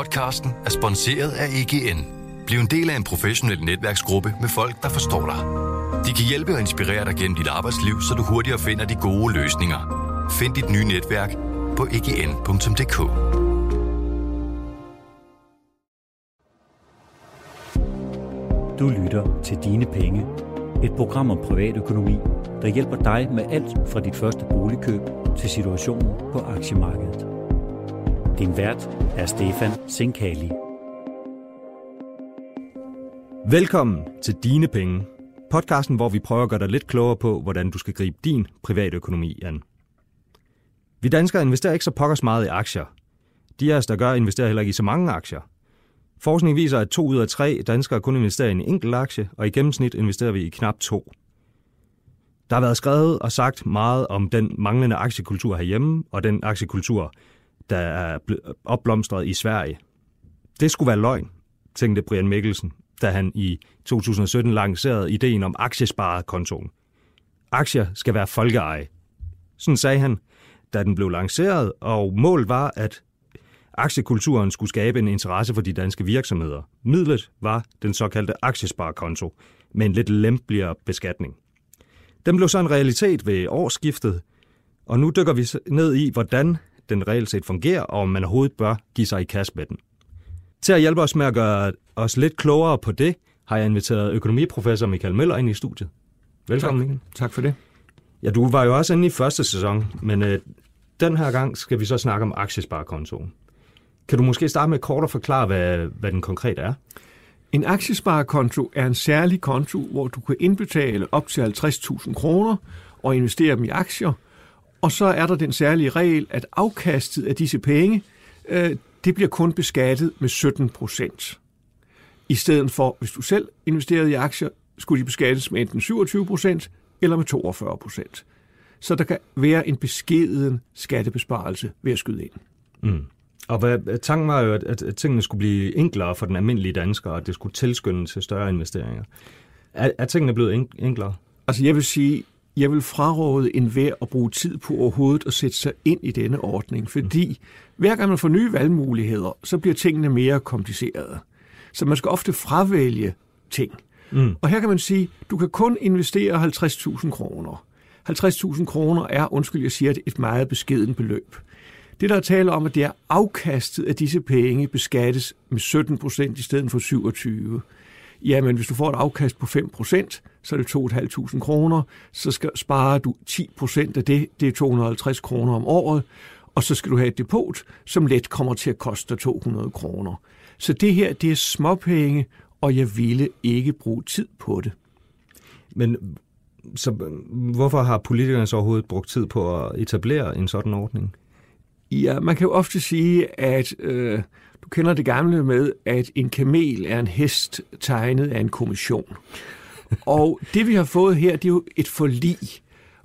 Podcasten er sponsoreret af EGN. Bliv en del af en professionel netværksgruppe med folk, der forstår dig. De kan hjælpe og inspirere dig gennem dit arbejdsliv, så du hurtigere finder de gode løsninger. Find dit nye netværk på egn.dk. Du lytter til Dine Penge. Et program om privatøkonomi, der hjælper dig med alt fra dit første boligkøb til situationen på aktiemarkedet. Din vært er Stefan Sinkali. Velkommen til Dine Penge. Podcasten, hvor vi prøver at gøre dig lidt klogere på, hvordan du skal gribe din private økonomi an. Vi danskere investerer ikke så pokkers meget i aktier. De af os, der gør, investerer heller ikke i så mange aktier. Forskning viser, at to ud af tre danskere kun investerer i en enkelt aktie, og i gennemsnit investerer vi i knap to. Der har været skrevet og sagt meget om den manglende aktiekultur herhjemme, og den aktiekultur, der er opblomstret i Sverige. Det skulle være løgn, tænkte Brian Mikkelsen, da han i 2017 lancerede ideen om aktiesparekontoen. Aktier skal være folkeeje. Sådan sagde han, da den blev lanceret, og målet var, at aktiekulturen skulle skabe en interesse for de danske virksomheder. Midlet var den såkaldte aktiesparekonto med en lidt lempeligere beskatning. Den blev så en realitet ved årsskiftet, og nu dykker vi ned i, hvordan den reelt set fungerer, og om man overhovedet bør give sig i kast med den. Til at hjælpe os med at gøre os lidt klogere på det, har jeg inviteret økonomiprofessor Michael Møller ind i studiet. Velkommen, tak. Tak for det. Ja, du var jo også inde i første sæson, men øh, den her gang skal vi så snakke om aktiesparekontoen. Kan du måske starte med kort at forklare, hvad, hvad den konkret er? En aktiesparekonto er en særlig konto, hvor du kan indbetale op til 50.000 kroner og investere dem i aktier. Og så er der den særlige regel, at afkastet af disse penge, øh, det bliver kun beskattet med 17 procent. I stedet for, hvis du selv investerede i aktier, skulle de beskattes med enten 27 procent eller med 42 procent. Så der kan være en beskeden skattebesparelse ved at skyde ind. Mm. Og hvad, tanken var jo, at, at tingene skulle blive enklere for den almindelige dansker, og at det skulle tilskynde til større investeringer. Er, er tingene blevet enklere? Altså jeg vil sige, jeg vil fraråde enhver at bruge tid på overhovedet at sætte sig ind i denne ordning, fordi mm. hver gang man får nye valgmuligheder, så bliver tingene mere komplicerede. Så man skal ofte fravælge ting. Mm. Og her kan man sige, du kan kun investere 50.000 kroner. 50.000 kroner er, undskyld, jeg siger det, et meget beskeden beløb. Det, der er tale om, at det er afkastet af disse penge beskattes med 17 procent i stedet for 27. Jamen, hvis du får et afkast på 5 procent, så er det 2.500 kroner. Så skal, sparer du 10 procent af det, det er 250 kroner om året. Og så skal du have et depot, som let kommer til at koste 200 kroner. Så det her, det er småpenge, og jeg ville ikke bruge tid på det. Men så hvorfor har politikerne så overhovedet brugt tid på at etablere en sådan ordning? Ja, man kan jo ofte sige, at øh, kender det gamle med, at en kamel er en hest tegnet af en kommission. Og det vi har fået her, det er jo et forlig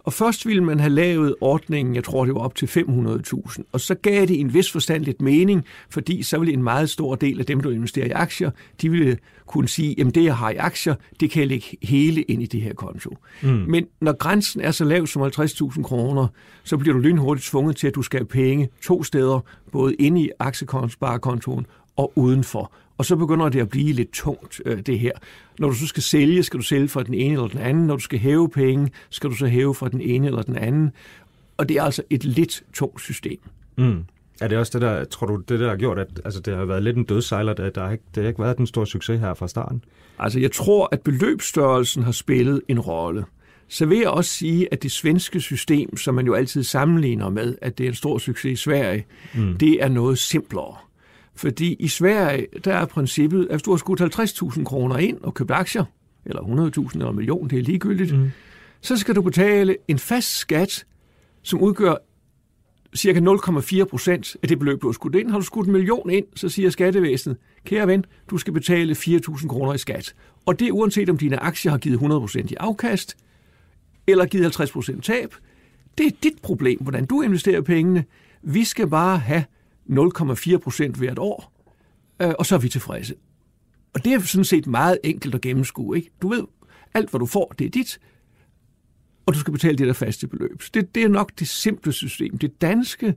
og først ville man have lavet ordningen, jeg tror det var op til 500.000, og så gav det en vis forstand lidt mening, fordi så ville en meget stor del af dem, der investerer i aktier, de ville kunne sige, jamen det jeg har i aktier, det kan jeg lægge hele ind i det her konto. Mm. Men når grænsen er så lav som 50.000 kroner, så bliver du lynhurtigt tvunget til, at du skal have penge to steder, både inde i aktiesparekontoen og udenfor. Og så begynder det at blive lidt tungt, øh, det her. Når du så skal sælge, skal du sælge fra den ene eller den anden. Når du skal hæve penge, skal du så hæve fra den ene eller den anden. Og det er altså et lidt tungt system. Mm. Er det også det der, tror du, det der har gjort, at altså, det har været lidt en dødsejler, at der har ikke, det har ikke været den store succes her fra starten? Altså, jeg tror, at beløbsstørrelsen har spillet en rolle. Så vil jeg også sige, at det svenske system, som man jo altid sammenligner med, at det er en stor succes i Sverige, mm. det er noget simplere. Fordi i Sverige, der er princippet, at hvis du har skudt 50.000 kroner ind og købt aktier, eller 100.000 eller en million, det er ligegyldigt, mm. så skal du betale en fast skat, som udgør cirka 0,4 procent af det beløb, du har skudt ind. Har du skudt en million ind, så siger skattevæsenet, kære ven, du skal betale 4.000 kroner i skat. Og det er uanset om dine aktier har givet 100 procent i afkast, eller givet 50 procent tab. Det er dit problem, hvordan du investerer pengene. Vi skal bare have 0,4 procent hvert år, øh, og så er vi tilfredse. Og det er sådan set meget enkelt at gennemskue. Ikke? Du ved, alt hvad du får, det er dit, og du skal betale det der faste beløb. Det, det er nok det simple system. Det danske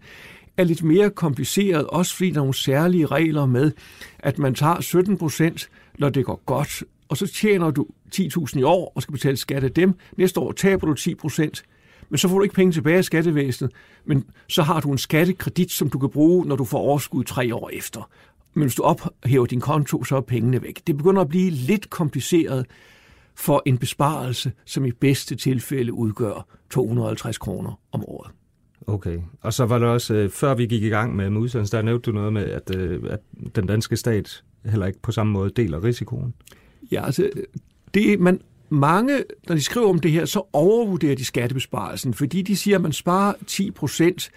er lidt mere kompliceret, også fordi der er nogle særlige regler med, at man tager 17 procent, når det går godt, og så tjener du 10.000 i år og skal betale skat af dem. Næste år taber du 10 procent, men så får du ikke penge tilbage af skattevæsenet, men så har du en skattekredit, som du kan bruge, når du får overskud tre år efter. Men hvis du ophæver din konto, så er pengene væk. Det begynder at blive lidt kompliceret for en besparelse, som i bedste tilfælde udgør 250 kroner om året. Okay. Og så var det også, øh, før vi gik i gang med udsendelsen, der nævnte du noget med, at, øh, at den danske stat heller ikke på samme måde deler risikoen. Ja, altså, det, man, mange, når de skriver om det her, så overvurderer de skattebesparelsen, fordi de siger, at man sparer 10 procent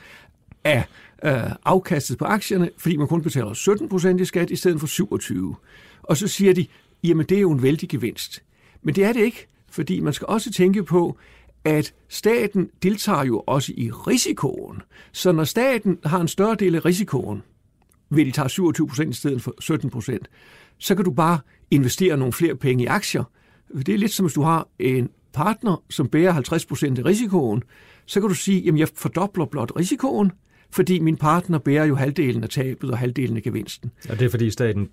af øh, afkastet på aktierne, fordi man kun betaler 17 procent i skat i stedet for 27. Og så siger de, jamen det er jo en vældig gevinst. Men det er det ikke, fordi man skal også tænke på, at staten deltager jo også i risikoen. Så når staten har en større del af risikoen, ved de tager 27 procent i stedet for 17 procent, så kan du bare investere nogle flere penge i aktier. Det er lidt som hvis du har en partner, som bærer 50 procent af risikoen, så kan du sige, jamen jeg fordobler blot risikoen, fordi min partner bærer jo halvdelen af tabet og halvdelen af gevinsten. Og det er fordi staten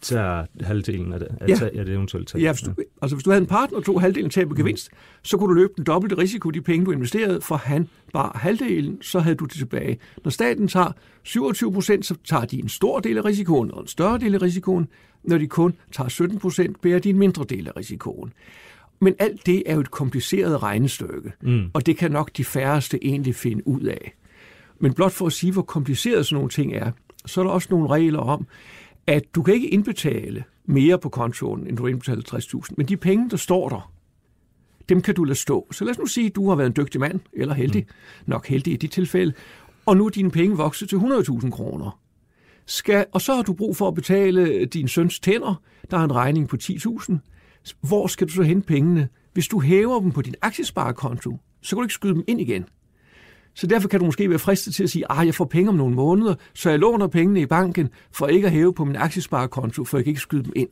tager halvdelen af det, Ja. ja. af det eventuelt tab. Ja, hvis du, altså hvis du havde en partner, der tog halvdelen af tab og gevinst, så kunne du løbe den dobbelte risiko, de penge, du investerede, for han bare halvdelen, så havde du det tilbage. Når staten tager 27 procent, så tager de en stor del af risikoen og en større del af risikoen. Når de kun tager 17 procent, bærer de en mindre del af risikoen. Men alt det er jo et kompliceret regnestykke, mm. og det kan nok de færreste egentlig finde ud af. Men blot for at sige, hvor kompliceret sådan nogle ting er, så er der også nogle regler om, at du kan ikke indbetale mere på kontoen, end du har indbetalt 50.000. Men de penge, der står der, dem kan du lade stå. Så lad os nu sige, at du har været en dygtig mand, eller heldig, mm. nok heldig i dit tilfælde, og nu er dine penge vokset til 100.000 kroner. Skal, og så har du brug for at betale din søns tænder, der er en regning på 10.000. Hvor skal du så hente pengene? Hvis du hæver dem på din aktiesparekonto, så kan du ikke skyde dem ind igen. Så derfor kan du måske være fristet til at sige, at jeg får penge om nogle måneder, så jeg låner pengene i banken for ikke at hæve på min aktiesparekonto, for jeg kan ikke skyde dem ind.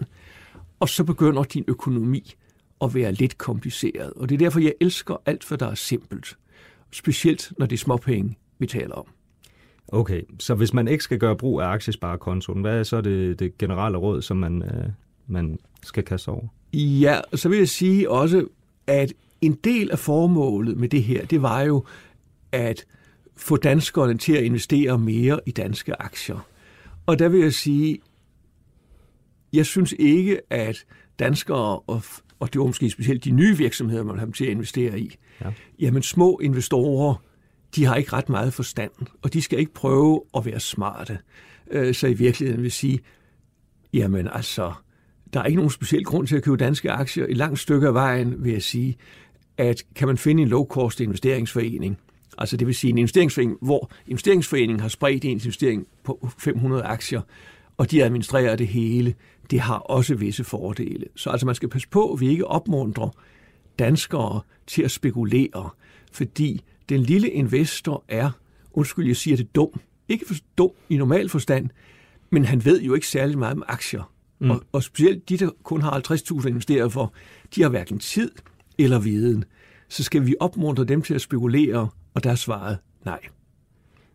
Og så begynder din økonomi at være lidt kompliceret. Og det er derfor, jeg elsker alt, hvad der er simpelt. Specielt, når det er småpenge, vi taler om. Okay, så hvis man ikke skal gøre brug af aktiesparekontoen, hvad er så det, det generelle råd, som man, øh, man skal kaste over? Ja, så vil jeg sige også, at en del af formålet med det her, det var jo at få danskerne til at investere mere i danske aktier. Og der vil jeg sige, jeg synes ikke, at danskere, og, og det var måske specielt de nye virksomheder, man har dem til at investere i, Ja. jamen små investorer, de har ikke ret meget forstand, og de skal ikke prøve at være smarte. Øh, Så i virkeligheden vil sige, jamen altså, der er ikke nogen speciel grund til at købe danske aktier. I langt stykke af vejen vil jeg sige, at kan man finde en low-cost investeringsforening, altså det vil sige en investeringsforening, hvor investeringsforeningen har spredt en investering på 500 aktier, og de administrerer det hele, det har også visse fordele. Så altså man skal passe på, at vi ikke opmuntrer danskere til at spekulere, fordi den lille investor er, undskyld, jeg siger det dum, ikke for dum i normal forstand, men han ved jo ikke særlig meget om aktier. Mm. Og, og specielt de, der kun har 50.000 investeret for, de har hverken tid eller viden. Så skal vi opmuntre dem til at spekulere, og der er svaret nej.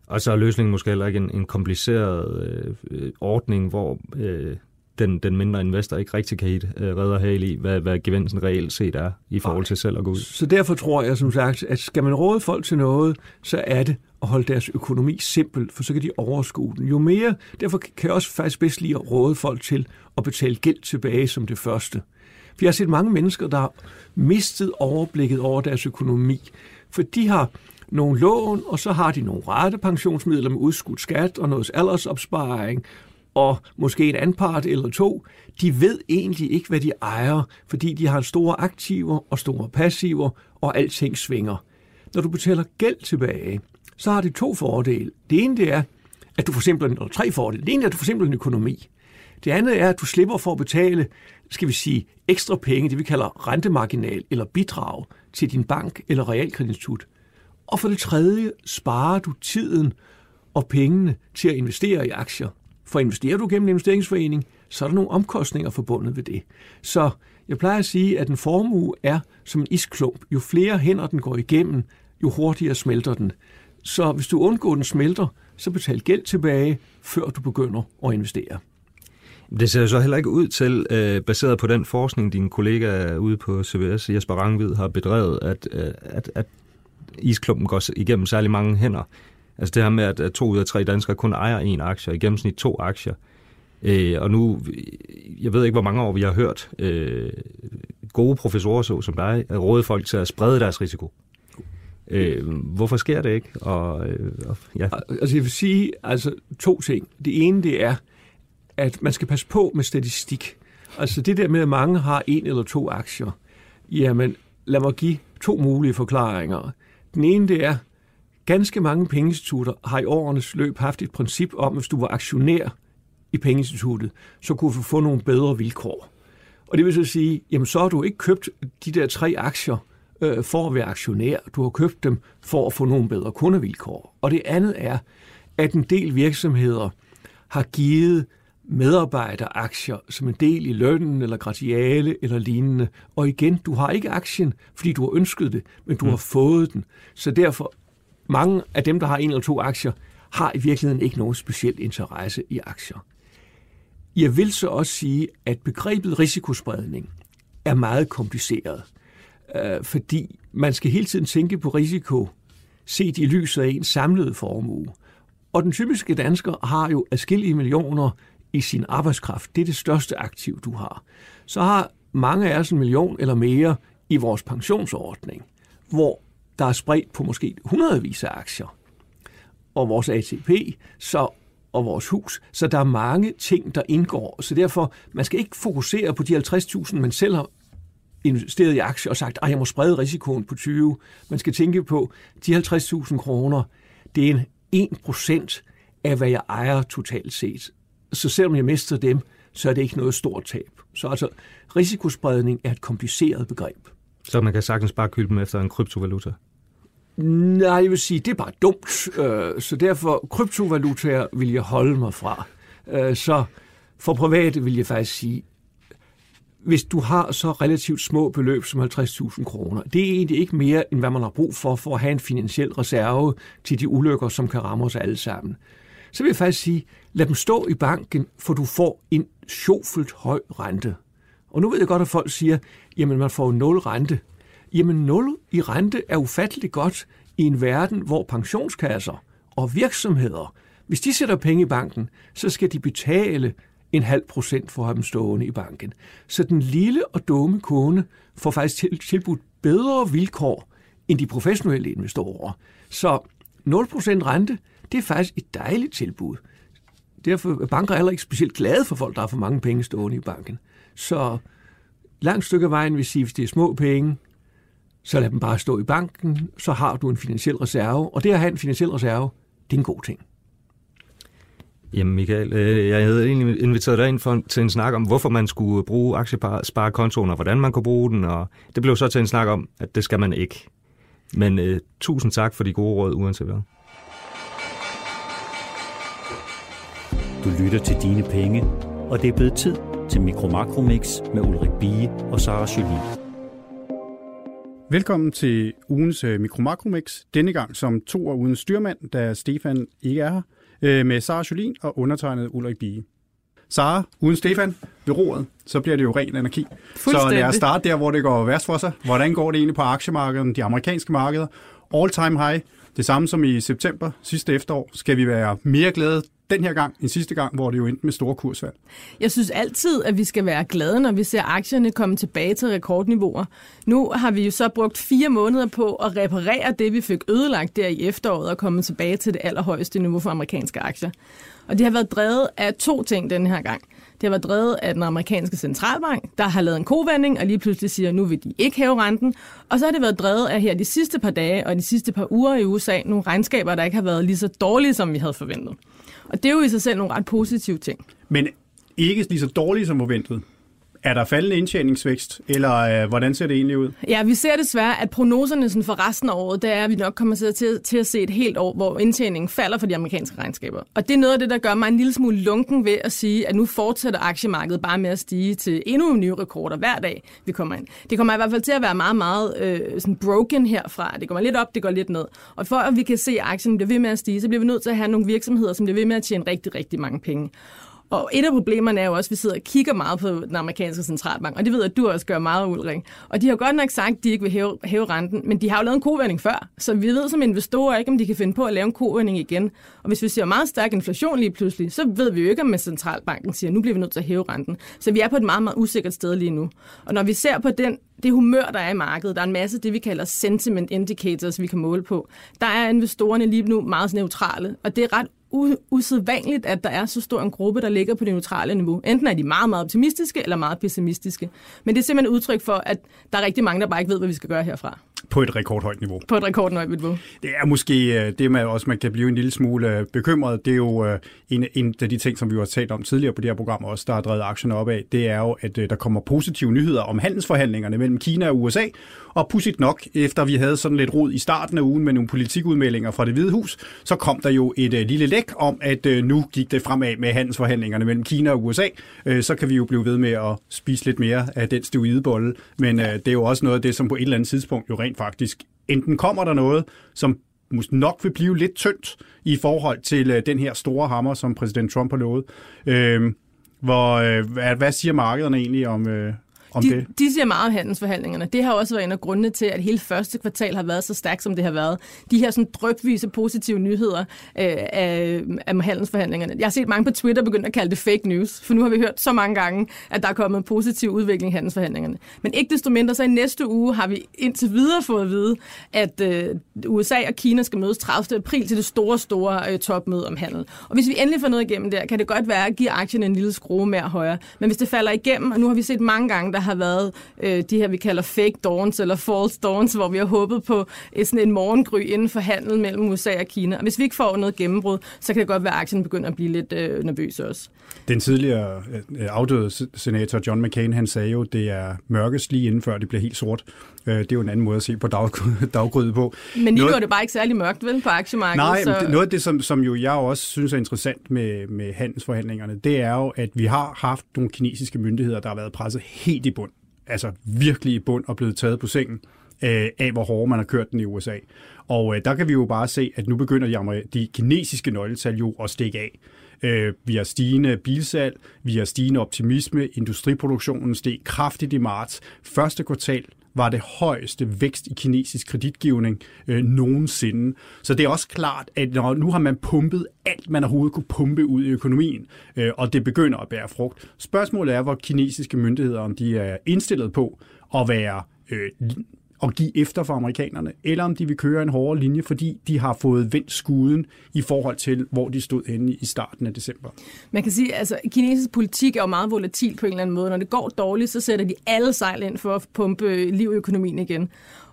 Og så er løsningen måske heller ikke en, en kompliceret øh, ordning, hvor øh, den, den mindre investor ikke rigtig kan hit, øh, redde og hale i, hvad, hvad gevinsten reelt set er i forhold til selv at gå ud. Så derfor tror jeg som sagt, at skal man råde folk til noget, så er det at holde deres økonomi simpel, for så kan de overskue den. Jo mere, derfor kan jeg også faktisk bedst lide at råde folk til at betale gæld tilbage som det første. For jeg har set mange mennesker, der har mistet overblikket over deres økonomi, for de har nogle lån, og så har de nogle ratepensionsmidler med udskudt skat og noget aldersopsparing, og måske en anpart eller to, de ved egentlig ikke, hvad de ejer, fordi de har store aktiver og store passiver, og alting svinger. Når du betaler gæld tilbage, så har det to fordele. Det ene det er, at du for simpelthen, eller tre fordele. Det ene er, at du får simpelthen økonomi. Det andet er, at du slipper for at betale, skal vi sige, ekstra penge, det vi kalder rentemarginal eller bidrag til din bank eller realkreditinstitut. Og for det tredje sparer du tiden og pengene til at investere i aktier. For investerer du gennem en investeringsforening, så er der nogle omkostninger forbundet ved det. Så jeg plejer at sige, at en formue er som en isklump. Jo flere hænder den går igennem, jo hurtigere smelter den. Så hvis du undgår, at den smelter, så betal gæld tilbage, før du begynder at investere. Det ser så heller ikke ud til, øh, baseret på den forskning, din kollega ude på CBS, Jesper Rangvid, har bedrevet, at, øh, at, at isklumpen går igennem særlig mange hænder. Altså det her med, at to ud af tre danskere kun ejer en aktie, i gennemsnit to aktier. Øh, og nu, øh, jeg ved ikke, hvor mange år vi har hørt øh, gode professorer så som dig, at råde folk til at sprede deres risiko. Øh, hvorfor sker det ikke? Og, øh, ja. Altså jeg vil sige altså, to ting. Det ene det er, at man skal passe på med statistik. Altså det der med, at mange har en eller to aktier. Jamen, lad mig give to mulige forklaringer. Den ene det er, ganske mange pengeinstitutter har i årenes løb haft et princip om, at hvis du var aktionær i pengeinstituttet, så kunne du få nogle bedre vilkår. Og det vil så sige, jamen så har du ikke købt de der tre aktier øh, for at være aktionær. Du har købt dem for at få nogle bedre kundevilkår. Og det andet er, at en del virksomheder har givet medarbejderaktier som en del i lønnen eller gratiale eller lignende. Og igen, du har ikke aktien, fordi du har ønsket det, men du mm. har fået den. Så derfor, mange af dem, der har en eller to aktier, har i virkeligheden ikke nogen speciel interesse i aktier. Jeg vil så også sige, at begrebet risikospredning er meget kompliceret, øh, fordi man skal hele tiden tænke på risiko, set i lyset af en samlet formue. Og den typiske dansker har jo adskillige millioner i sin arbejdskraft. Det er det største aktiv, du har. Så har mange af os en million eller mere i vores pensionsordning, hvor der er spredt på måske hundredvis af aktier. Og vores ATP, så og vores hus. Så der er mange ting, der indgår. Så derfor, man skal ikke fokusere på de 50.000, man selv har investeret i aktier og sagt, at jeg må sprede risikoen på 20. Man skal tænke på, de 50.000 kroner, det er en 1% af, hvad jeg ejer totalt set. Så selvom jeg mister dem, så er det ikke noget stort tab. Så altså, risikospredning er et kompliceret begreb. Så man kan sagtens bare købe dem efter en kryptovaluta? Nej, jeg vil sige, det er bare dumt. Øh, så derfor, kryptovalutaer vil jeg holde mig fra. Øh, så for private vil jeg faktisk sige, hvis du har så relativt små beløb som 50.000 kroner, det er egentlig ikke mere, end hvad man har brug for, for at have en finansiel reserve til de ulykker, som kan ramme os alle sammen. Så vil jeg faktisk sige, lad dem stå i banken, for du får en sjofelt høj rente. Og nu ved jeg godt, at folk siger, jamen man får nul rente. Jamen nul i rente er ufatteligt godt i en verden, hvor pensionskasser og virksomheder, hvis de sætter penge i banken, så skal de betale en halv procent for at have dem stående i banken. Så den lille og dumme kunde får faktisk tilbudt bedre vilkår end de professionelle investorer. Så 0% rente, det er faktisk et dejligt tilbud. Derfor er banker heller ikke specielt glade for folk, der har for mange penge stående i banken. Så langt stykke af vejen vil sige, hvis det er små penge, så lad dem bare stå i banken, så har du en finansiel reserve. Og det at have en finansiel reserve, det er en god ting. Jamen Michael, øh, jeg havde egentlig inviteret dig ind for, til en snak om, hvorfor man skulle bruge aktiesparekontoen, og hvordan man kunne bruge den, og det blev så til en snak om, at det skal man ikke. Men uh, tusind tak for de gode råd, uanset hvad. Du lytter til Dine Penge, og det er blevet tid til Mikro Makromix med Ulrik Bie og Sara Jolie. Velkommen til ugens uh, Mikromakromix. Denne gang som to af uden styrmand, da Stefan ikke er her, uh, med Sara Jolin og undertegnet Ulrik Bie. Sara, uden Stefan ved roret, så bliver det jo ren energi. Så lad os starte der, hvor det går værst for sig. Hvordan går det egentlig på aktiemarkedet, de amerikanske markeder? All time high, det samme som i september sidste efterår. Skal vi være mere glade den her gang en sidste gang, hvor det jo endte med store kursvalg. Jeg synes altid, at vi skal være glade, når vi ser aktierne komme tilbage til rekordniveauer. Nu har vi jo så brugt fire måneder på at reparere det, vi fik ødelagt der i efteråret og komme tilbage til det allerhøjeste niveau for amerikanske aktier. Og det har været drevet af to ting den her gang. Det har været drevet af den amerikanske centralbank, der har lavet en kovending og lige pludselig siger, at nu vil de ikke hæve renten. Og så har det været drevet af her de sidste par dage og de sidste par uger i USA nogle regnskaber, der ikke har været lige så dårlige, som vi havde forventet. Og det er jo i sig selv nogle ret positive ting. Men ikke lige så dårlige som forventet er der faldende indtjeningsvækst, eller øh, hvordan ser det egentlig ud? Ja, vi ser desværre, at prognoserne sådan for resten af året, det er, at vi nok kommer til, til at se et helt år, hvor indtjeningen falder for de amerikanske regnskaber. Og det er noget af det, der gør mig en lille smule lunken ved at sige, at nu fortsætter aktiemarkedet bare med at stige til endnu nye rekorder hver dag, vi kommer ind. Det kommer i hvert fald til at være meget, meget øh, sådan broken herfra. Det kommer lidt op, det går lidt ned. Og for at vi kan se, at aktien bliver ved med at stige, så bliver vi nødt til at have nogle virksomheder, som bliver ved med at tjene rigtig, rigtig mange penge. Og et af problemerne er jo også, at vi sidder og kigger meget på den amerikanske centralbank, og det ved jeg, at du også gør meget, Ulrik. Og de har godt nok sagt, at de ikke vil hæve, hæve renten, men de har jo lavet en kovending før, så vi ved som investorer ikke, om de kan finde på at lave en kovending igen. Og hvis vi ser meget stærk inflation lige pludselig, så ved vi jo ikke, om centralbanken siger, at nu bliver vi nødt til at hæve renten. Så vi er på et meget, meget usikkert sted lige nu. Og når vi ser på den det humør, der er i markedet. Der er en masse det, vi kalder sentiment indicators, vi kan måle på. Der er investorerne lige nu meget neutrale, og det er ret usædvanligt, at der er så stor en gruppe, der ligger på det neutrale niveau. Enten er de meget, meget optimistiske eller meget pessimistiske. Men det er simpelthen et udtryk for, at der er rigtig mange, der bare ikke ved, hvad vi skal gøre herfra. På et rekordhøjt niveau. På et rekordhøjt niveau. Det er måske øh, det, man også man kan blive en lille smule øh, bekymret. Det er jo øh, en, en af de ting, som vi har talt om tidligere på det her program også, der har drevet aktierne op af. Det er jo, at der kommer positive nyheder om handelsforhandlingerne mellem Kina og USA. Og pudsigt nok, efter vi havde sådan lidt rod i starten af ugen med nogle politikudmeldinger fra det hvide hus, så kom der jo et lille læk om, at nu gik det fremad med handelsforhandlingerne mellem Kina og USA. Så kan vi jo blive ved med at spise lidt mere af den steroidebolle. Men det er jo også noget af det, som på et eller andet tidspunkt jo rent faktisk enten kommer der noget, som nok vil blive lidt tyndt i forhold til øh, den her store hammer, som præsident Trump har lovet. Øh, hvor, øh, hvad, hvad siger markederne egentlig om, øh, om de, det? De siger meget om handelsforhandlingerne. Det har også været en af grundene til, at hele første kvartal har været så stærkt, som det har været. De her sådan drøbvise positive nyheder øh, af, af handelsforhandlingerne. Jeg har set mange på Twitter begynde at kalde det fake news, for nu har vi hørt så mange gange, at der er kommet positiv udvikling i handelsforhandlingerne. Men ikke desto mindre, så i næste uge har vi indtil videre fået at vide, at øh, USA og Kina skal mødes 30. april til det store, store øh, topmøde om handel. Og hvis vi endelig får noget igennem der, kan det godt være at give aktien en lille skrue mere højere. Men hvis det falder igennem, og nu har vi set mange gange, der har været øh, de her, vi kalder fake dawns eller false dawns, hvor vi har håbet på øh, sådan en morgengry inden for handel mellem USA og Kina. Og hvis vi ikke får noget gennembrud, så kan det godt være, at aktien begynder at blive lidt øh, nervøs også. Den tidligere øh, øh afdøde senator John McCain, han sagde jo, det er mørkest lige inden før det bliver helt sort. Øh, det er jo en anden måde at se på dag, daggryde på. Men lige nu er det bare ikke særlig mørkt, vel, på aktiemarkedet? Nej, så... noget af det, som, som jo jeg også synes er interessant med, med handelsforhandlingerne, det er jo, at vi har haft nogle kinesiske myndigheder, der har været presset helt i bund. Altså virkelig i bund og blevet taget på sengen øh, af, hvor hårdt man har kørt den i USA. Og øh, der kan vi jo bare se, at nu begynder de, de kinesiske nøgletal jo at stikke af. Øh, vi har stigende bilsalg, vi har stigende optimisme, industriproduktionen steg kraftigt i marts. Første kvartal var det højeste vækst i kinesisk kreditgivning øh, nogensinde. Så det er også klart, at når nu har man pumpet alt, man overhovedet kunne pumpe ud i økonomien, øh, og det begynder at bære frugt. Spørgsmålet er, hvor kinesiske myndigheder, om de er indstillet på at være øh, at give efter for amerikanerne, eller om de vil køre en hårdere linje, fordi de har fået vendt skuden i forhold til, hvor de stod henne i starten af december. Man kan sige, at altså, kinesisk politik er jo meget volatil på en eller anden måde. Når det går dårligt, så sætter de alle sejl ind for at pumpe øh, liv i økonomien igen.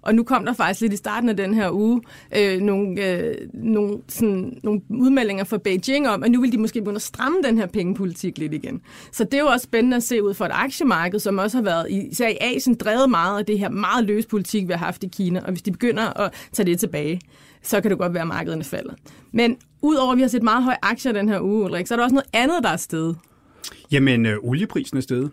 Og nu kom der faktisk lidt i starten af den her uge øh, nogle, øh, nogle, sådan, nogle udmeldinger fra Beijing om, at nu vil de måske begynde at stramme den her pengepolitik lidt igen. Så det er jo også spændende at se ud for et aktiemarked, som også har været især i Asien drevet meget af det her meget løs politik, vi har haft i Kina. Og hvis de begynder at tage det tilbage, så kan det godt være, at markederne falder. Men udover at vi har set meget høje aktier den her uge, Ulrik, så er der også noget andet, der er sted. Jamen, øh, olieprisen er stedet.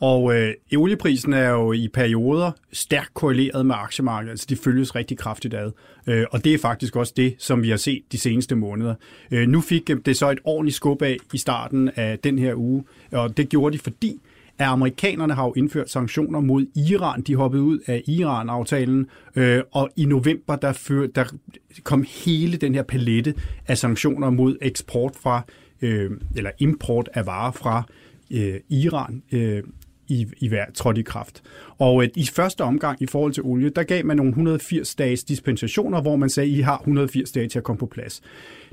Og øh, olieprisen er jo i perioder stærkt korreleret med aktiemarkedet, altså de følges rigtig kraftigt ad. Øh, og det er faktisk også det, som vi har set de seneste måneder. Øh, nu fik øh, det så et ordentligt skub af i starten af den her uge, og det gjorde de, fordi at amerikanerne har jo indført sanktioner mod Iran. De hoppede ud af Iran-aftalen, øh, og i november der, før, der kom hele den her palette af sanktioner mod eksport fra, øh, eller import af varer fra øh, Iran øh, i, i hver trådt i kraft. Og øh, i første omgang i forhold til olie, der gav man nogle 180 dages dispensationer, hvor man sagde, I har 180 dage til at komme på plads.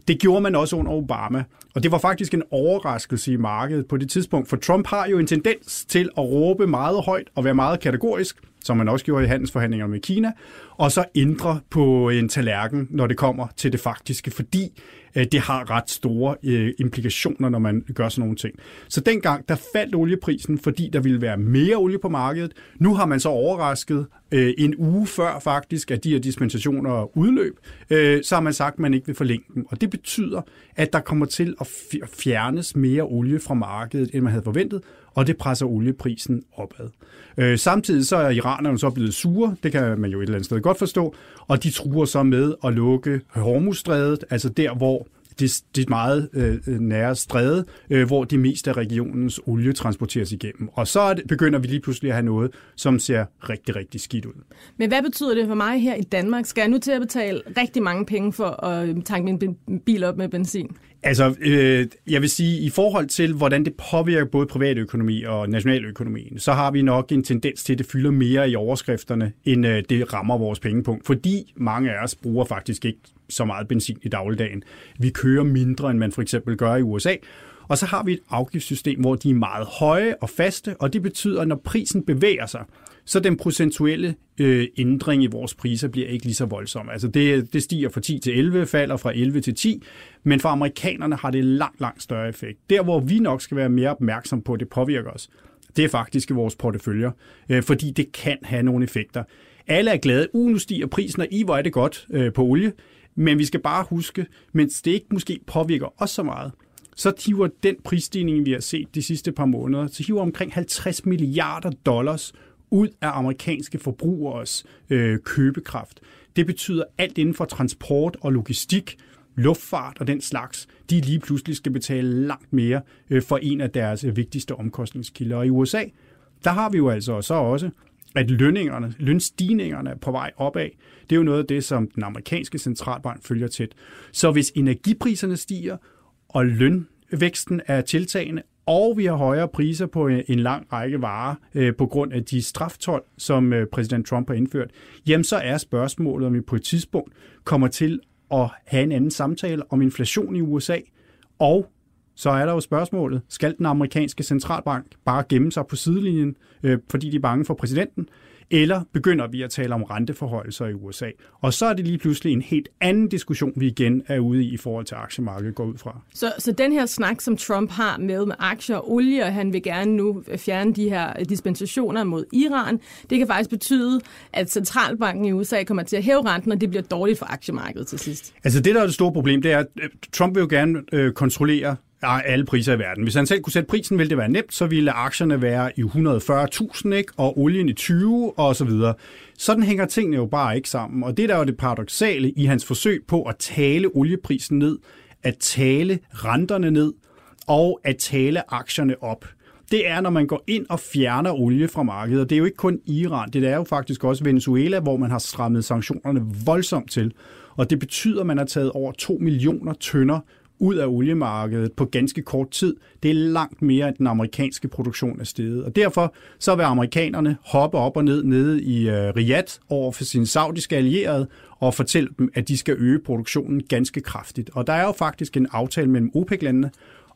Det gjorde man også under Obama, og det var faktisk en overraskelse i markedet på det tidspunkt, for Trump har jo en tendens til at råbe meget højt og være meget kategorisk, som man også gjorde i handelsforhandlingerne med Kina, og så ændre på en tallerken, når det kommer til det faktiske, fordi Øh, det har ret store øh, implikationer, når man gør sådan nogle ting. Så dengang, der faldt olieprisen, fordi der ville være mere olie på markedet. Nu har man så overrasket øh, en uge før faktisk, at de her dispensationer udløb, øh, så har man sagt, at man ikke vil forlænge dem. Og det betyder, at der kommer til at fjernes mere olie fra markedet, end man havde forventet, og det presser olieprisen opad. Øh, samtidig så er iranerne så blevet sure, det kan man jo et eller andet sted godt forstå, og de truer så med at lukke Hormuzstrædet, altså der, hvor det, det meget øh, nære stræde, øh, hvor det meste af regionens olie transporteres igennem. Og så det, begynder vi lige pludselig at have noget, som ser rigtig, rigtig skidt ud. Men hvad betyder det for mig her i Danmark? Skal jeg nu til at betale rigtig mange penge for at øh, tanke min bil op med benzin? Altså, øh, jeg vil sige, i forhold til, hvordan det påvirker både privatøkonomi og nationaløkonomien, så har vi nok en tendens til, at det fylder mere i overskrifterne, end øh, det rammer vores pengepunkt. Fordi mange af os bruger faktisk ikke så meget benzin i dagligdagen. Vi kører mindre, end man for eksempel gør i USA. Og så har vi et afgiftssystem, hvor de er meget høje og faste, og det betyder, at når prisen bevæger sig, så den procentuelle øh, ændring i vores priser bliver ikke lige så voldsom. Altså det, det stiger fra 10 til 11, falder fra 11 til 10, men for amerikanerne har det langt, langt større effekt. Der, hvor vi nok skal være mere opmærksom på, at det påvirker os, det er faktisk i vores porteføljer, øh, fordi det kan have nogle effekter. Alle er glade. Uh, nu stiger prisen, og I, hvor er det godt øh, på olie. Men vi skal bare huske, mens det ikke måske påvirker os så meget, så hiver den prisstigning, vi har set de sidste par måneder, så hiver omkring 50 milliarder dollars ud af amerikanske forbrugeres øh, købekraft. Det betyder alt inden for transport og logistik, luftfart og den slags, de lige pludselig skal betale langt mere øh, for en af deres øh, vigtigste omkostningskilder. Og i USA, der har vi jo altså så også at lønningerne, lønstigningerne er på vej opad. Det er jo noget af det, som den amerikanske centralbank følger tæt. Så hvis energipriserne stiger, og lønvæksten er tiltagende, og vi har højere priser på øh, en lang række varer øh, på grund af de straftol, som øh, præsident Trump har indført, jamen så er spørgsmålet, om vi på et tidspunkt kommer til at have en anden samtale om inflation i USA, og så er der jo spørgsmålet, skal den amerikanske centralbank bare gemme sig på sidelinjen, øh, fordi de er bange for præsidenten, eller begynder vi at tale om renteforholdelser i USA? Og så er det lige pludselig en helt anden diskussion, vi igen er ude i i forhold til aktiemarkedet går ud fra. Så, så den her snak, som Trump har med, med aktier og olie, og han vil gerne nu fjerne de her dispensationer mod Iran, det kan faktisk betyde, at centralbanken i USA kommer til at hæve renten, og det bliver dårligt for aktiemarkedet til sidst. Altså det, der er det store problem, det er, at øh, Trump vil jo gerne øh, kontrollere alle priser i verden. Hvis han selv kunne sætte prisen, ville det være nemt, så ville aktierne være i 140.000, ikke? og olien i 20 og så videre. Sådan hænger tingene jo bare ikke sammen, og det der er jo det paradoxale i hans forsøg på at tale olieprisen ned, at tale renterne ned og at tale aktierne op det er, når man går ind og fjerner olie fra markedet. Og det er jo ikke kun Iran, det er jo faktisk også Venezuela, hvor man har strammet sanktionerne voldsomt til. Og det betyder, at man har taget over 2 millioner tønder ud af oliemarkedet på ganske kort tid. Det er langt mere, end den amerikanske produktion er steget. Og derfor så vil amerikanerne hoppe op og ned nede i øh, Riyadh over for sine saudiske allierede og fortælle dem, at de skal øge produktionen ganske kraftigt. Og der er jo faktisk en aftale mellem OPEC-landene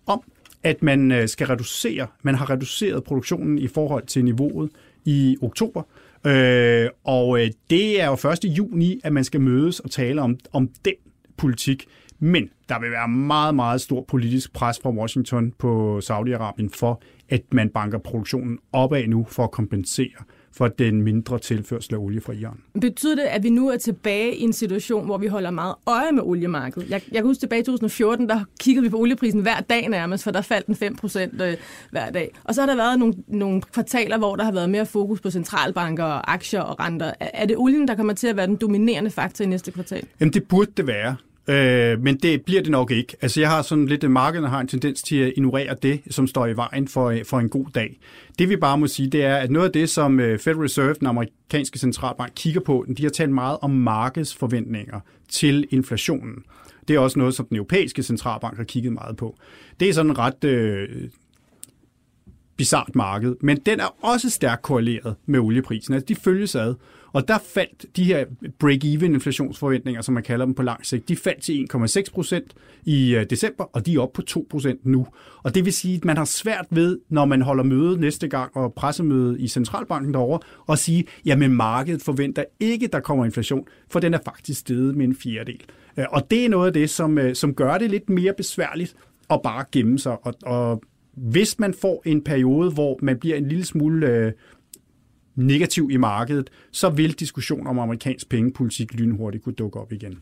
om, at man øh, skal reducere, man har reduceret produktionen i forhold til niveauet i oktober, Øh, og øh, det er jo 1. juni, at man skal mødes og tale om, om den politik. Men der vil være meget, meget stor politisk pres fra Washington på Saudi-Arabien for, at man banker produktionen opad nu for at kompensere for den mindre tilførsel af olie fra Iran. Betyder det, at vi nu er tilbage i en situation, hvor vi holder meget øje med oliemarkedet? Jeg, jeg kan huske tilbage i 2014, der kiggede vi på olieprisen hver dag nærmest, for der faldt den 5 procent øh, hver dag. Og så har der været nogle, nogle kvartaler, hvor der har været mere fokus på centralbanker og aktier og renter. Er det olien, der kommer til at være den dominerende faktor i næste kvartal? Jamen det burde det være. Øh, men det bliver det nok ikke. Altså jeg har sådan lidt, markedet har en tendens til at ignorere det, som står i vejen for, øh, for en god dag. Det vi bare må sige, det er, at noget af det, som øh, Federal Reserve, den amerikanske centralbank, kigger på, de har talt meget om markedsforventninger til inflationen. Det er også noget, som den europæiske centralbank har kigget meget på. Det er sådan ret... Øh, bizart marked, men den er også stærkt korreleret med olieprisen. Altså, de følges ad. Og der faldt de her break-even inflationsforventninger, som man kalder dem på lang sigt, de faldt til 1,6 procent i øh, december, og de er oppe på 2 procent nu. Og det vil sige, at man har svært ved, når man holder møde næste gang og pressemøde i Centralbanken derovre, at sige, jamen markedet forventer ikke, der kommer inflation, for den er faktisk steget med en fjerdedel. Øh, og det er noget af det, som, øh, som gør det lidt mere besværligt at bare gemme sig. Og, og hvis man får en periode, hvor man bliver en lille smule øh, negativ i markedet, så vil diskussion om amerikansk pengepolitik lynhurtigt kunne dukke op igen.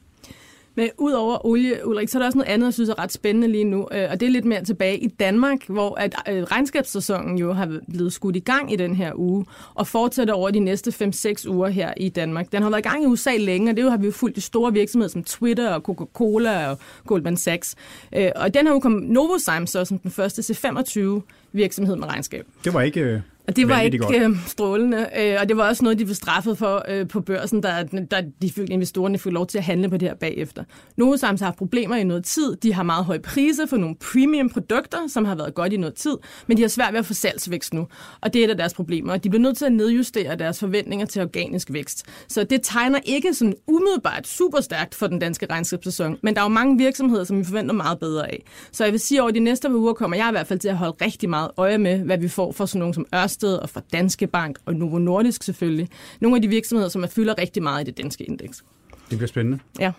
Men udover olie, Ulrik, så er der også noget andet, jeg synes er ret spændende lige nu, øh, og det er lidt mere tilbage i Danmark, hvor at øh, regnskabssæsonen jo har blevet skudt i gang i den her uge, og fortsætter over de næste 5-6 uger her i Danmark. Den har været i gang i USA længe, og det har vi jo fulgt de store virksomheder som Twitter og Coca-Cola og Goldman Sachs. Øh, og den her uge kom Novozymes så som den første til 25 virksomhed med regnskab. Det var ikke og det var ikke godt. Øh, strålende, øh, og det var også noget, de blev straffet for øh, på børsen, da, da de fik investorerne fik lov til at handle på det her bagefter. Novozymes har haft problemer i noget tid. De har meget høje priser for nogle premium produkter, som har været godt i noget tid, men de har svært ved at få salgsvækst nu, og det er et af deres problemer. De bliver nødt til at nedjustere deres forventninger til organisk vækst. Så det tegner ikke sådan umiddelbart super stærkt for den danske regnskabssæson, men der er jo mange virksomheder, som vi forventer meget bedre af. Så jeg vil sige, at over de næste par uger kommer jeg i hvert fald til at holde rigtig meget øje med, hvad vi får for sådan nogle som Ørsted Ørsted og fra Danske Bank og Novo Nordisk selvfølgelig. Nogle af de virksomheder, som er fylder rigtig meget i det danske indeks. Det bliver spændende. Ja.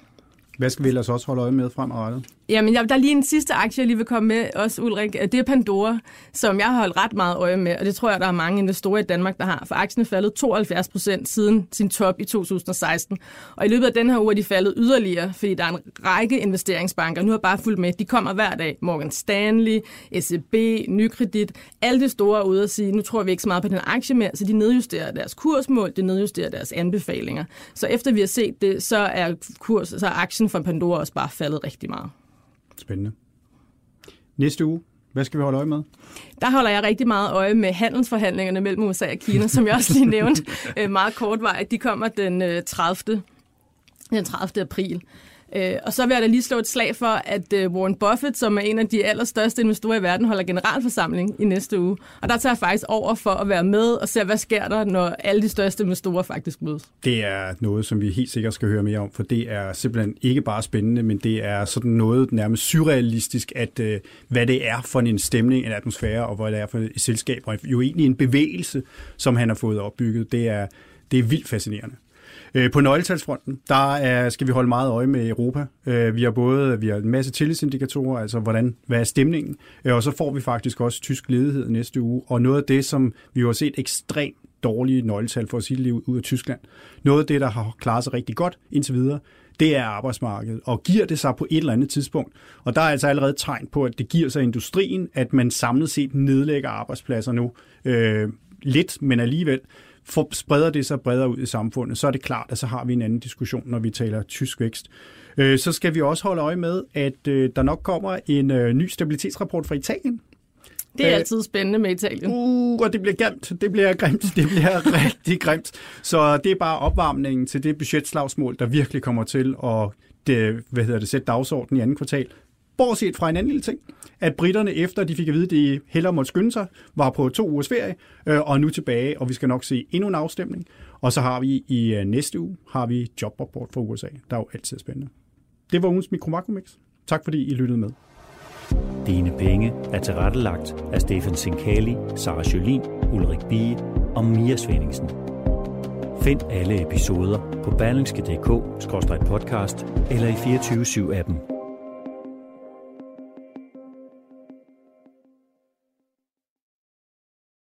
Hvad skal vi ellers også holde øje med fremadrettet? Jamen, der er lige en sidste aktie, jeg lige vil komme med også, Ulrik. Øh, det er Pandora, som jeg har holdt ret meget øje med, og det tror jeg, der er mange investorer i Danmark, der har. For aktien er faldet 72 procent siden sin top i 2016. Og i løbet af den her uge er de faldet yderligere, fordi der er en række investeringsbanker, nu har bare fulgt med. De kommer hver dag. Morgan Stanley, SEB, Nykredit, alle de store er ude at sige, nu tror vi ikke så meget på den aktie mere, så de nedjusterer deres kursmål, de nedjusterer deres anbefalinger. Så efter vi har set det, så er, kurs, så er aktien for Pandora også bare faldet rigtig meget. Spændende. Næste uge, hvad skal vi holde øje med? Der holder jeg rigtig meget øje med handelsforhandlingerne mellem USA og Kina, som jeg også lige nævnte øh, meget kortvarigt. De kommer den 30. Øh, den 30. april. Øh, og så vil jeg da lige slå et slag for, at øh, Warren Buffett, som er en af de allerstørste investorer i verden, holder generalforsamling i næste uge. Og der tager jeg faktisk over for at være med og se, hvad sker der, når alle de største investorer faktisk mødes. Det er noget, som vi helt sikkert skal høre mere om, for det er simpelthen ikke bare spændende, men det er sådan noget nærmest surrealistisk, at øh, hvad det er for en stemning, en atmosfære, og hvad det er for et selskab, og jo egentlig en bevægelse, som han har fået opbygget. Det er, det er vildt fascinerende. Øh, på nøgletalsfronten, der er, skal vi holde meget øje med Europa. Øh, vi har både vi har en masse tillidsindikatorer, altså hvordan, hvad er stemningen, øh, og så får vi faktisk også tysk ledighed næste uge. Og noget af det, som vi har set ekstremt dårlige nøgletal for at sige det ud af Tyskland, noget af det, der har klaret sig rigtig godt indtil videre, det er arbejdsmarkedet. Og giver det sig på et eller andet tidspunkt? Og der er altså allerede tegn på, at det giver sig industrien, at man samlet set nedlægger arbejdspladser nu. Øh, lidt, men alligevel for, spreder det sig bredere ud i samfundet, så er det klart, at så har vi en anden diskussion, når vi taler tysk vækst. Øh, så skal vi også holde øje med, at øh, der nok kommer en øh, ny stabilitetsrapport fra Italien. Det er altid spændende med Italien. Uh, og det bliver grimt. Det bliver grimt. Det bliver rigtig grimt. Så det er bare opvarmningen til det budgetslagsmål, der virkelig kommer til at det, hvad hedder det, sætte dagsordenen i anden kvartal. Bortset fra en anden lille ting, at britterne efter de fik at vide, at de hellere måtte skynde sig, var på to ugers ferie, øh, og er nu tilbage, og vi skal nok se endnu en afstemning. Og så har vi i øh, næste uge, har vi jobrapport fra USA, der er jo altid spændende. Det var ugens Mikromakromix. Tak fordi I lyttede med. Dine penge er tilrettelagt af Stefan Sinkali, Sara Jolin, Ulrik Bie og Mia Svendingsen. Find alle episoder på berlingske.dk-podcast eller i 24 7 appen